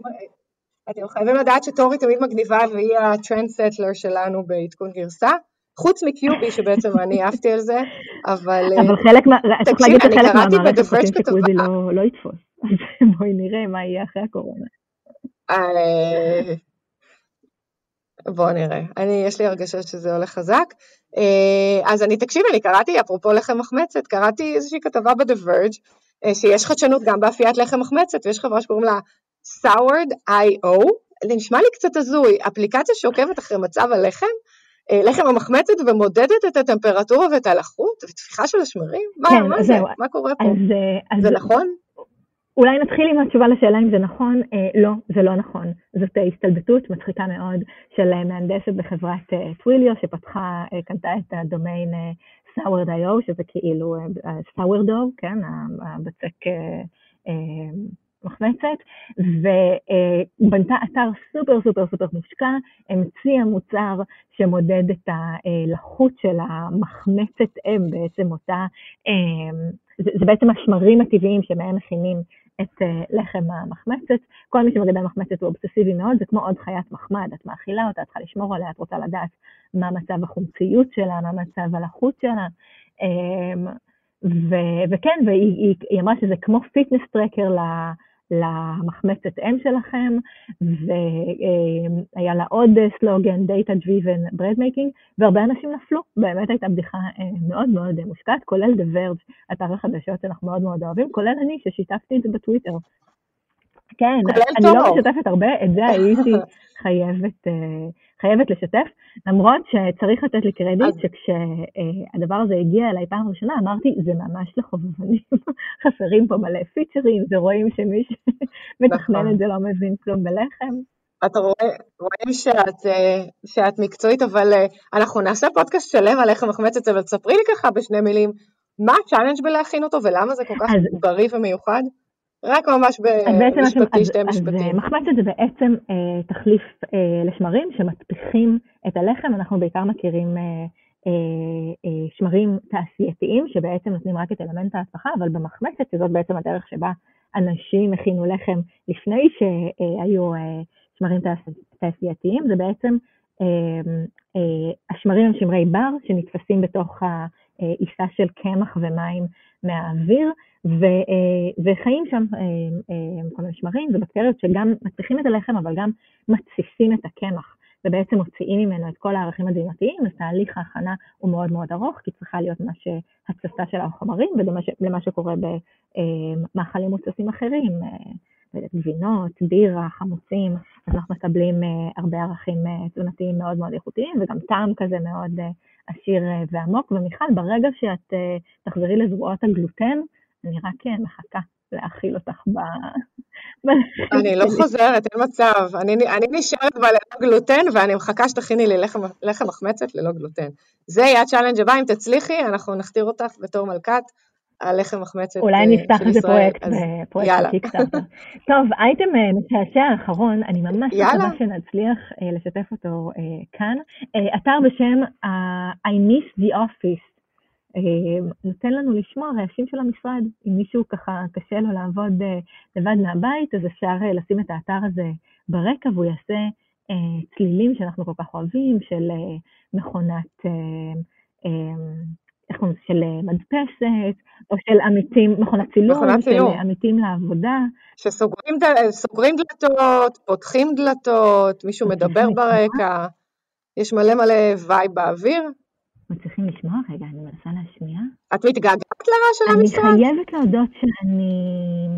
אתם חייבים לדעת שטורי תמיד מגניבה והיא הטרנדסטלר שלנו בעדכון גרסה. חוץ מקיובי שבעצם אני עפתי על זה, אבל... אה, אבל חלק מה... צריך להגיד שחלק מהמערכת חושבים שקודי לא, לא יתפוס. אז בואי נראה מה יהיה אחרי הקורונה. אה, בואו נראה. אני, יש לי הרגשה שזה הולך חזק. אה, אז אני, תקשיבי, אני קראתי, אפרופו לחם מחמצת, קראתי איזושהי כתבה ב-The Verge, שיש חדשנות גם באפיית לחם מחמצת, ויש חברה שקוראים לה Soured.io, זה נשמע לי קצת הזוי, אפליקציה שעוקבת אחרי מצב הלחם, אה, לחם המחמצת ומודדת את הטמפרטורה ואת הלחות וטפיחה של השמרים? מה, כן, מה זה? מה קורה פה? אז, אה, זה אז, נכון? אולי נתחיל עם התשובה לשאלה אם זה נכון. אה, לא, זה לא נכון. זאת הסתלבטות מצחיקה מאוד של אה, מהנדסת בחברת אה, טוויליו, שפתחה, אה, קנתה את הדומיין אה, Sourd.io, שזה כאילו אה, Sourdough, כן, הבצק אה, אה, מחמצת, ובנתה אתר סופר סופר סופר מושקע, המציאה מוצר שמודד את הלחות של המחמצת אם, בעצם אותה, אמ, זה, זה בעצם השמרים הטבעיים שמהם מכינים את אה, לחם המחמצת. כל מי שמגדל מחמצת הוא אובססיבי מאוד, זה כמו עוד חיית מחמד, את מאכילה אותה, את צריכה לשמור עליה, את רוצה לדעת מה מצב החומציות שלה, מה מצב הלחות שלה. ו- וכן, והיא אמרה שזה כמו fitness tracker למחמצת אם שלכם, והיה לה עוד סלוגן, Data Driven Bread Making, והרבה אנשים נפלו, באמת הייתה בדיחה אה, מאוד מאוד מושקעת, כולל The Verge, אתר החדשות שאנחנו מאוד מאוד אוהבים, כולל אני ששיתפתי את זה בטוויטר. כן, אני לא משתפת הרבה, את זה הייתי חייבת, אה, חייבת לשתף, למרות שצריך לתת לי קרדיט שכשהדבר הזה הגיע אליי פעם ראשונה, אמרתי, זה ממש לחובבנים, חסרים פה מלא פיצ'רים, ורואים שמי שמתכנן נכון. את זה לא מבין כלום בלחם. אתה רואה, רואים שאת, אה, שאת מקצועית, אבל אה, אנחנו נעשה פודקאסט שלם על לחם מחמצת, אבל תספרי לי ככה בשני מילים, מה ה challenge בלהכין אותו ולמה זה כל כך אז, בריא ומיוחד? רק ממש במשפטי, שתי משפטים. אז מחמצת זה בעצם אה, תחליף אה, לשמרים שמטפיחים את הלחם, אנחנו בעיקר מכירים אה, אה, אה, שמרים תעשייתיים שבעצם נותנים רק את אלמנט ההצלחה, אבל במחמצת, שזאת בעצם הדרך שבה אנשים הכינו לחם לפני שהיו אה, שמרים תעשייתיים, זה בעצם השמרים הם שמרי בר שנתפסים בתוך העיסה של קמח ומים מהאוויר, וחיים שם כל מיני שמרים ובקטריות שגם מטפיחים את הלחם אבל גם מתסיסים את הקמח. ובעצם מוציאים ממנו את כל הערכים התזונתיים, אז תהליך ההכנה הוא מאוד מאוד ארוך, כי צריכה להיות ממש הצצה של החומרים, למה שקורה במאכלים מוצצים אחרים, אה, גבינות, בירה, חמוצים, אז אנחנו מקבלים אה, הרבה ערכים אה, תזונתיים מאוד מאוד איכותיים, וגם טעם כזה מאוד עשיר ועמוק. ומיכל, ברגע שאת תחזרי לזרועות הגלוטן, אני רק מחכה להאכיל אותך ב... אני לא חוזרת, אין מצב. אני, אני נשארת בללא גלוטן ואני מחכה שתכיני לי לחם, מחמצת ללא גלוטן. זה יהיה ה challenge הבא, אם תצליחי, אנחנו נכתיר אותך בתור מלכת הלחם מחמצת אולי אה, נפתח איזה פרויקט, אה, פרויקט יאללה. טוב, אייטם אה, משעשע האחרון, אני ממש מקווה שנצליח לשתף אותו כאן. אתר בשם I miss the office. אה, נותן לנו לשמוע רעשים של המשרד. אם מישהו ככה קשה לו לעבוד אה, לבד מהבית, אז אפשר אה, לשים את האתר הזה ברקע והוא יעשה צלילים שאנחנו כל כך אוהבים, של מכונת, איך קוראים לזה, של מדפסת, או של עמיתים, מכונת צילום, של עמיתים לעבודה. שסוגרים דלתות, פותחים דלתות, מישהו מדבר ברקע, יש מלא מלא vibe באוויר. מצליחים לשמוע? רגע, אני מנסה להשמיע. את מתגעגעת לרעש של המשרד? אני חייבת להודות שאני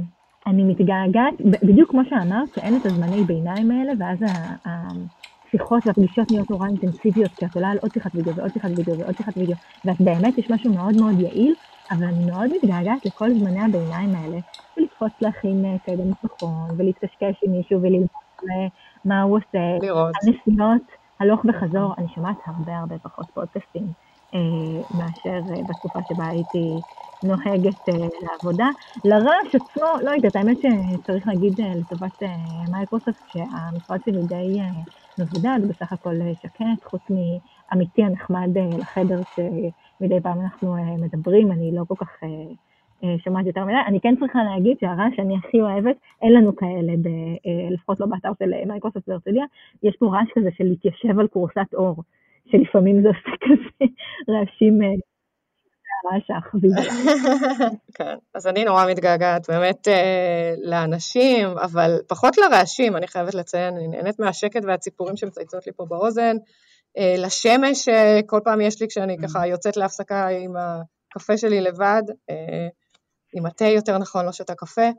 אני מתגעגעת, בדיוק כמו שאמרת, שאין את הזמני ביניים האלה, ואז השיחות והפגישות נהיות נורא אינטנסיביות, כי את עולה על עוד שיחת וידאו ועוד שיחת וידאו ועוד שיחת וידאו, ואת באמת יש משהו מאוד מאוד יעיל, אבל אני מאוד מתגעגעת לכל זמני הביניים האלה, ולקפוץ להכין אה, נכון, ולהתקשקש עם מישהו וללמוד מה הוא עושה, לראות. הנסיעות. הלוך וחזור, אני שומעת הרבה הרבה פחות פודקאסטים אה, מאשר אה, בתקופה שבה הייתי נוהגת אה, לעבודה. לרעש עצמו, לא יודעת, האמת שצריך להגיד אה, לטובת אה, מייקרוסופט שהמשרד שלי די אה, מבודד, בסך הכל אה, שקט, חוץ מעמיתי הנחמד אה, לחדר שמדי פעם אנחנו אה, מדברים, אני לא כל כך... אה, אה, שומעת יותר מדי. אני כן צריכה להגיד שהרעש שאני הכי אוהבת, אין לנו כאלה, ב, אה, לפחות לא באתר של אה, מייקרוסופט והרצליה, יש פה רעש כזה של להתיישב על כורסת אור, שלפעמים זה עושה כזה רעשים הרעש האחביב. כן, אז אני נורא מתגעגעת באמת לאנשים, אבל פחות לרעשים, אני חייבת לציין, אני נהנית מהשקט והציפורים שמצייצות לי פה באוזן, לשמש כל פעם יש לי כשאני ככה יוצאת להפסקה עם הקפה שלי לבד, עם התה יותר נכון, לא שותה קפה,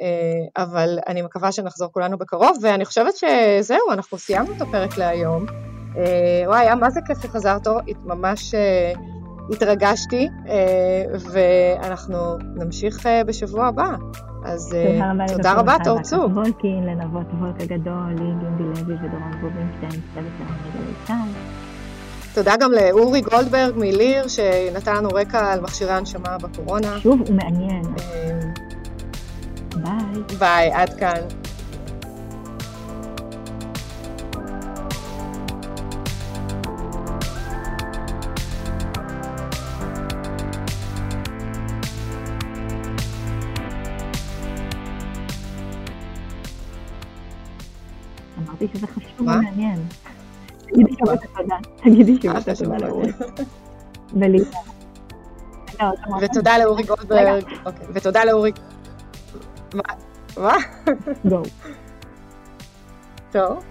אה, אבל אני מקווה שנחזור כולנו בקרוב, ואני חושבת שזהו, אנחנו סיימנו את הפרק להיום. אה, וואי, היה מה זה כיף שחזרת, ממש אה, התרגשתי, ואנחנו נמשיך בשבוע הבא. אז תודה רבה, תור צור. וולקין, לנבות וולק הגדול, לי, גינדי לוי ודורון רובינשטיין, צוות של עמידה תודה גם לאורי גולדברג מליר, שנתן לנו רקע על מכשירי הנשמה בקורונה. שוב, הוא מעניין. ביי. ביי, עד כאן. אמרתי שזה חשוב ומעניין. תגידי שוב את התודה. תגידי שוב את התודה לאורי. ותודה לאורי גולדברג. אוקיי, ותודה לאורי... מה? מה? טוב.